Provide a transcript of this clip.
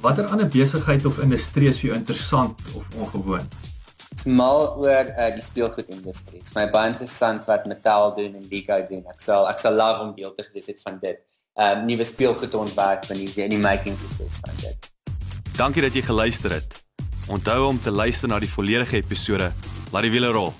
Watter ander besigheid of industrie is vir jou interessant of ongewoon? Mal oor uh, die speelgoedindustrie. Dit is my baie interessant wat Mattel doen en Lego doen. Ek sal ek sal love om deel te wees van dit. Um nuwe speelgoed ontwerp en die in die making proses van dit. Dankie dat jy geluister het. Onthou om te luister na die volledige episode. Laat die wiele rol.